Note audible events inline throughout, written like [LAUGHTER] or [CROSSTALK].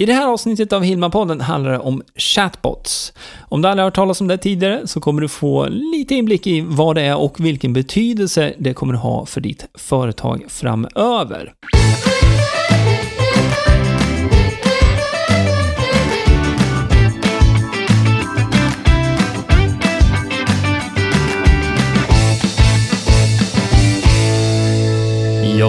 I det här avsnittet av Hilma-podden handlar det om chatbots. Om du aldrig har hört talas om det tidigare så kommer du få lite inblick i vad det är och vilken betydelse det kommer att ha för ditt företag framöver.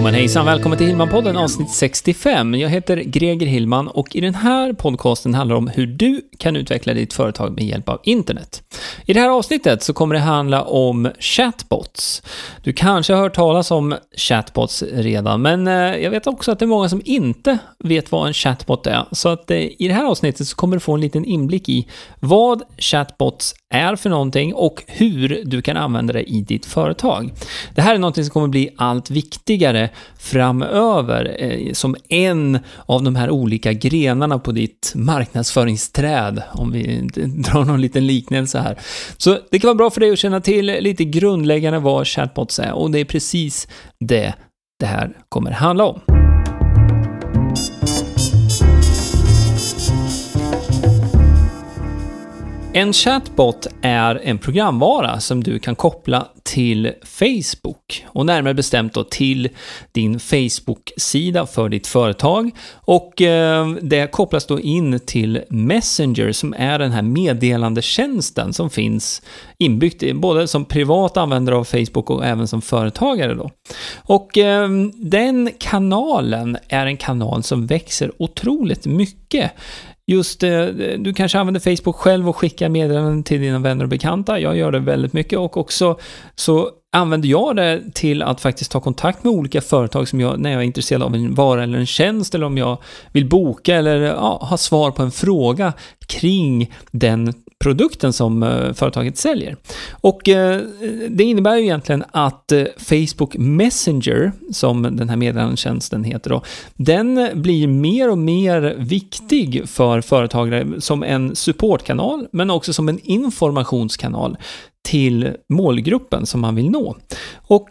Ja men hejsan, välkommen till Hillman-podden avsnitt 65. Jag heter Greger Hillman och i den här podcasten handlar det om hur du kan utveckla ditt företag med hjälp av internet. I det här avsnittet så kommer det handla om chatbots. Du kanske har hört talas om chatbots redan, men eh, jag vet också att det är många som inte vet vad en chatbot är. Så att eh, i det här avsnittet så kommer du få en liten inblick i vad chatbots är för någonting och hur du kan använda det i ditt företag. Det här är någonting som kommer bli allt viktigare framöver eh, som en av de här olika grenarna på ditt marknadsföringsträd, om vi [LAUGHS] drar någon liten liknelse här. Så det kan vara bra för dig att känna till lite grundläggande vad chatbots är och det är precis det det här kommer handla om. En chatbot är en programvara som du kan koppla till Facebook och närmare bestämt då till din Facebook-sida för ditt företag och eh, det kopplas då in till Messenger som är den här meddelandetjänsten som finns inbyggt både som privat användare av Facebook och även som företagare då. Och eh, den kanalen är en kanal som växer otroligt mycket just eh, du kanske använder Facebook själv och skickar meddelanden till dina vänner och bekanta. Jag gör det väldigt mycket och också så använder jag det till att faktiskt ta kontakt med olika företag som jag, när jag är intresserad av en vara eller en tjänst eller om jag vill boka eller ja, ha svar på en fråga kring den produkten som eh, företaget säljer. Och eh, det innebär ju egentligen att eh, Facebook Messenger, som den här meddelandetjänsten heter då, den blir mer och mer viktig för företagare som en supportkanal, men också som en informationskanal till målgruppen som man vill nå. Och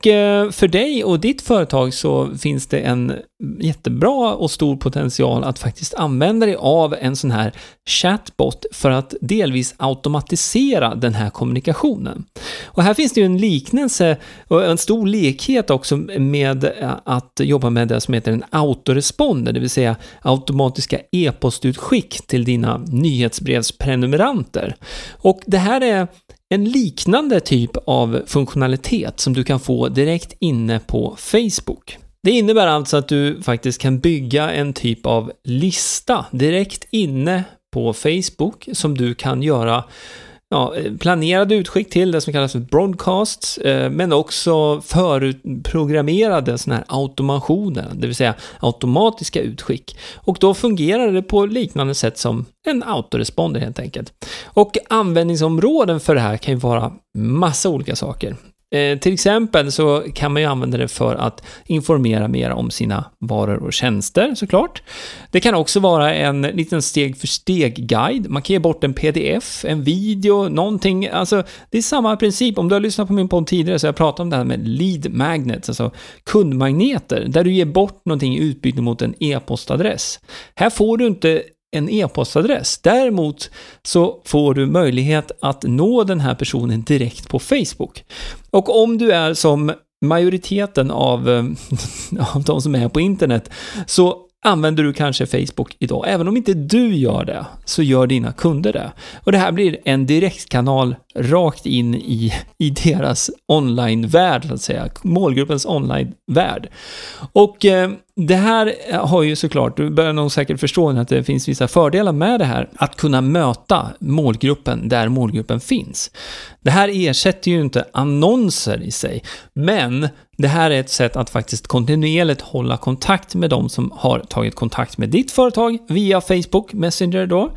för dig och ditt företag så finns det en jättebra och stor potential att faktiskt använda dig av en sån här chatbot för att delvis automatisera den här kommunikationen. Och här finns det ju en liknelse och en stor likhet också med att jobba med det som heter en autoresponder, det vill säga automatiska e-postutskick till dina nyhetsbrevsprenumeranter. Och det här är en liknande typ av funktionalitet som du kan få direkt inne på Facebook. Det innebär alltså att du faktiskt kan bygga en typ av lista direkt inne på Facebook som du kan göra ja, planerade utskick till, det som kallas för broadcasts, eh, men också förprogrammerade sådana här automationer, det vill säga automatiska utskick. Och då fungerar det på liknande sätt som en autoresponder helt enkelt. Och användningsområden för det här kan ju vara massa olika saker. Eh, till exempel så kan man ju använda det för att informera mer om sina varor och tjänster såklart. Det kan också vara en liten steg för steg-guide. Man kan ge bort en pdf, en video, någonting. Alltså, det är samma princip. Om du har lyssnat på min podd tidigare så har jag pratat om det här med lead magnets, alltså kundmagneter, där du ger bort någonting i utbyte mot en e-postadress. Här får du inte en e-postadress. Däremot så får du möjlighet att nå den här personen direkt på Facebook. Och om du är som majoriteten av, eh, [LAUGHS] av de som är på internet, så använder du kanske Facebook idag. Även om inte du gör det, så gör dina kunder det. Och det här blir en direktkanal rakt in i, i deras online-värld, så att säga. Målgruppens online-värld. Och eh, det här har ju såklart, du börjar nog säkert förstå att det finns vissa fördelar med det här. Att kunna möta målgruppen där målgruppen finns. Det här ersätter ju inte annonser i sig, men det här är ett sätt att faktiskt kontinuerligt hålla kontakt med de som har tagit kontakt med ditt företag via Facebook Messenger då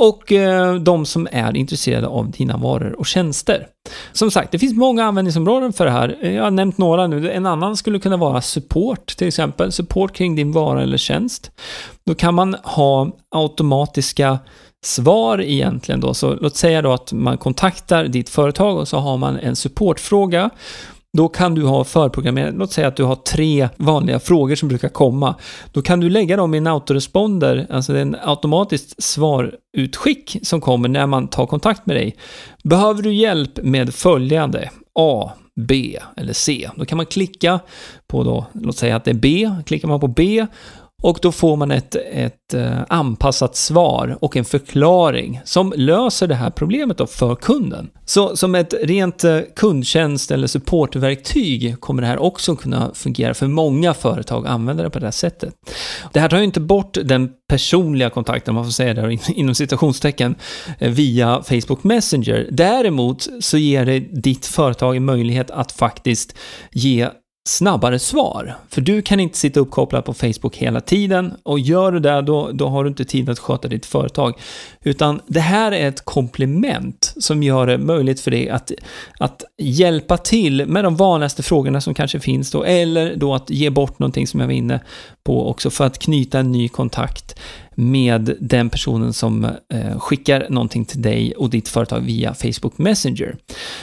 och eh, de som är intresserade av dina varor och tjänster. Som sagt, det finns många användningsområden för det här. Eh, jag har nämnt några nu. En annan skulle kunna vara support, till exempel. Support kring din vara eller tjänst. Då kan man ha automatiska svar egentligen då. Så låt säga då att man kontaktar ditt företag och så har man en supportfråga då kan du ha förprogrammerat, låt säga att du har tre vanliga frågor som brukar komma. Då kan du lägga dem i en autoresponder, alltså det är en automatiskt svarutskick som kommer när man tar kontakt med dig. Behöver du hjälp med följande? A. B eller C. Då kan man klicka på då, låt säga att det är B, klickar man på B och då får man ett, ett eh, anpassat svar och en förklaring som löser det här problemet då för kunden. Så som ett rent eh, kundtjänst eller supportverktyg kommer det här också kunna fungera för många företag att använda det på det här sättet. Det här tar ju inte bort den personliga kontakten, man får säga det [LAUGHS] inom citationstecken, eh, via Facebook Messenger. Däremot så ger det ditt företag en möjlighet att faktiskt ge snabbare svar. För du kan inte sitta uppkopplad på Facebook hela tiden och gör du det då, då har du inte tid att sköta ditt företag. Utan det här är ett komplement som gör det möjligt för dig att, att hjälpa till med de vanligaste frågorna som kanske finns då, eller då att ge bort någonting som jag var inne på också för att knyta en ny kontakt med den personen som eh, skickar någonting till dig och ditt företag via Facebook Messenger.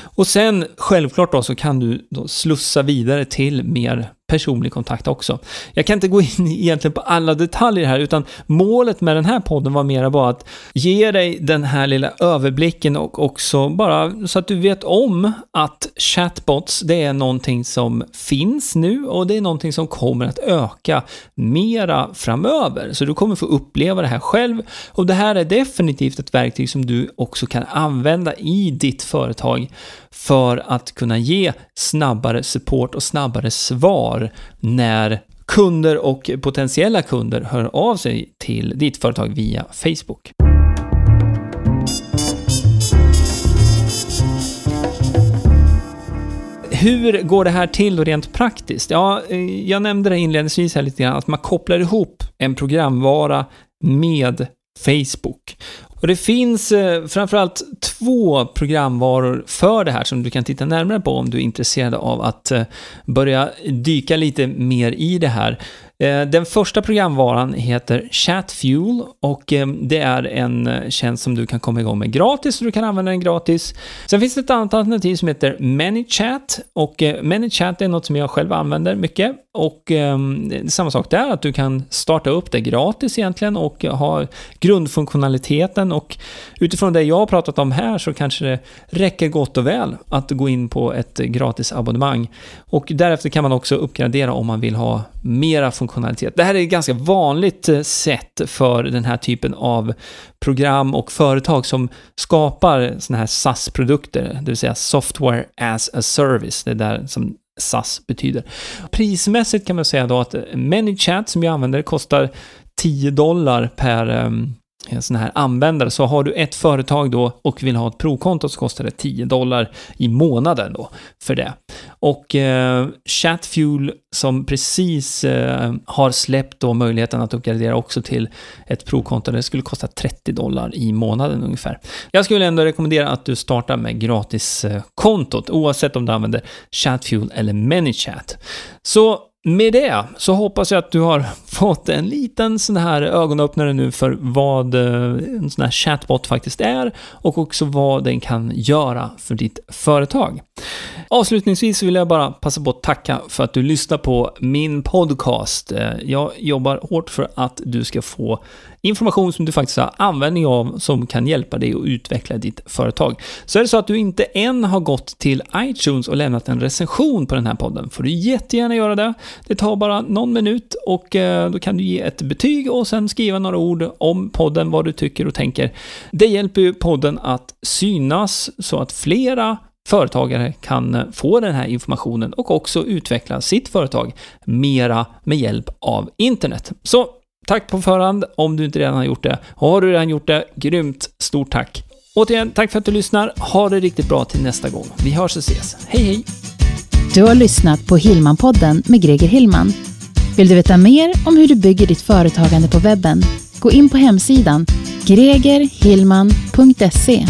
Och sen självklart då så kan du då slussa vidare till mer personlig kontakt också. Jag kan inte gå in [LAUGHS] egentligen på alla detaljer här, utan målet med den här podden var mera bara att ge dig den här lilla överblicken och också bara så att du vet om att chatbots, det är någonting som finns nu och det är någonting som kommer att öka mera framöver. Så du kommer få uppleva det här själv och det här är definitivt ett verktyg som du också kan använda i ditt företag för att kunna ge snabbare support och snabbare svar när kunder och potentiella kunder hör av sig till ditt företag via Facebook. Hur går det här till då rent praktiskt? Ja, eh, jag nämnde det inledningsvis här lite grann, att man kopplar ihop en programvara med Facebook. Och det finns eh, framförallt två programvaror för det här som du kan titta närmare på om du är intresserad av att eh, börja dyka lite mer i det här. Eh, den första programvaran heter ChatFuel och eh, det är en eh, tjänst som du kan komma igång med gratis, så du kan använda den gratis. Sen finns det ett annat alternativ som heter ManyChat och ManyChat är något som jag själv använder mycket och ehm, samma sak där, att du kan starta upp det gratis egentligen och ha grundfunktionaliteten och utifrån det jag har pratat om här så kanske det räcker gott och väl att gå in på ett gratis abonnemang och därefter kan man också uppgradera om man vill ha mera funktionalitet funktionalitet. Det här är ett ganska vanligt eh, sätt för den här typen av program och företag som skapar sådana här SAS-produkter, det vill säga Software as a Service. Det är där som SAS betyder. Prismässigt kan man säga då att ManyChat som jag använder kostar 10 dollar per um, Eh, sån här användare. Så har du ett företag då och vill ha ett provkonto så kostar det 10 dollar i månaden då för det. Och eh, Chatfuel som precis eh, har släppt då möjligheten att uppgradera också till ett provkonto, det skulle kosta 30 dollar i månaden ungefär. Jag skulle ändå rekommendera att du startar med gratiskontot oavsett om du använder Chatfuel eller ManyChat. Så med det så hoppas jag att du har [LAUGHS] fått en liten sån här ögonöppnare nu för vad eh, en sån här chatbot faktiskt är och också vad den kan göra för ditt företag. Avslutningsvis vill jag bara passa på att tacka för att du lyssnar på min podcast. Eh, jag jobbar hårt för att du ska få information som du faktiskt har användning av som kan hjälpa dig att utveckla ditt företag. Så är det så att du inte än har gått till iTunes och lämnat en recension på den här podden får du jättegärna göra det. Det tar bara någon minut och eh, då kan du ge ett betyg och sen skriva några ord om podden, vad du tycker och tänker. Det hjälper ju podden att synas så att flera företagare kan eh, få den här informationen och också utveckla sitt företag mera med hjälp av internet. Så tack på förhand om du inte redan har gjort det. Har du redan gjort det, grymt stort tack! Återigen, tack för att du lyssnar. Ha det riktigt bra till nästa gång. Vi hörs och ses. Hej hej! Du har lyssnat på Hillmanpodden med Greger Hillman. Vill du veta mer om hur du bygger ditt företagande på webben? Gå in på hemsidan gregerhillman.se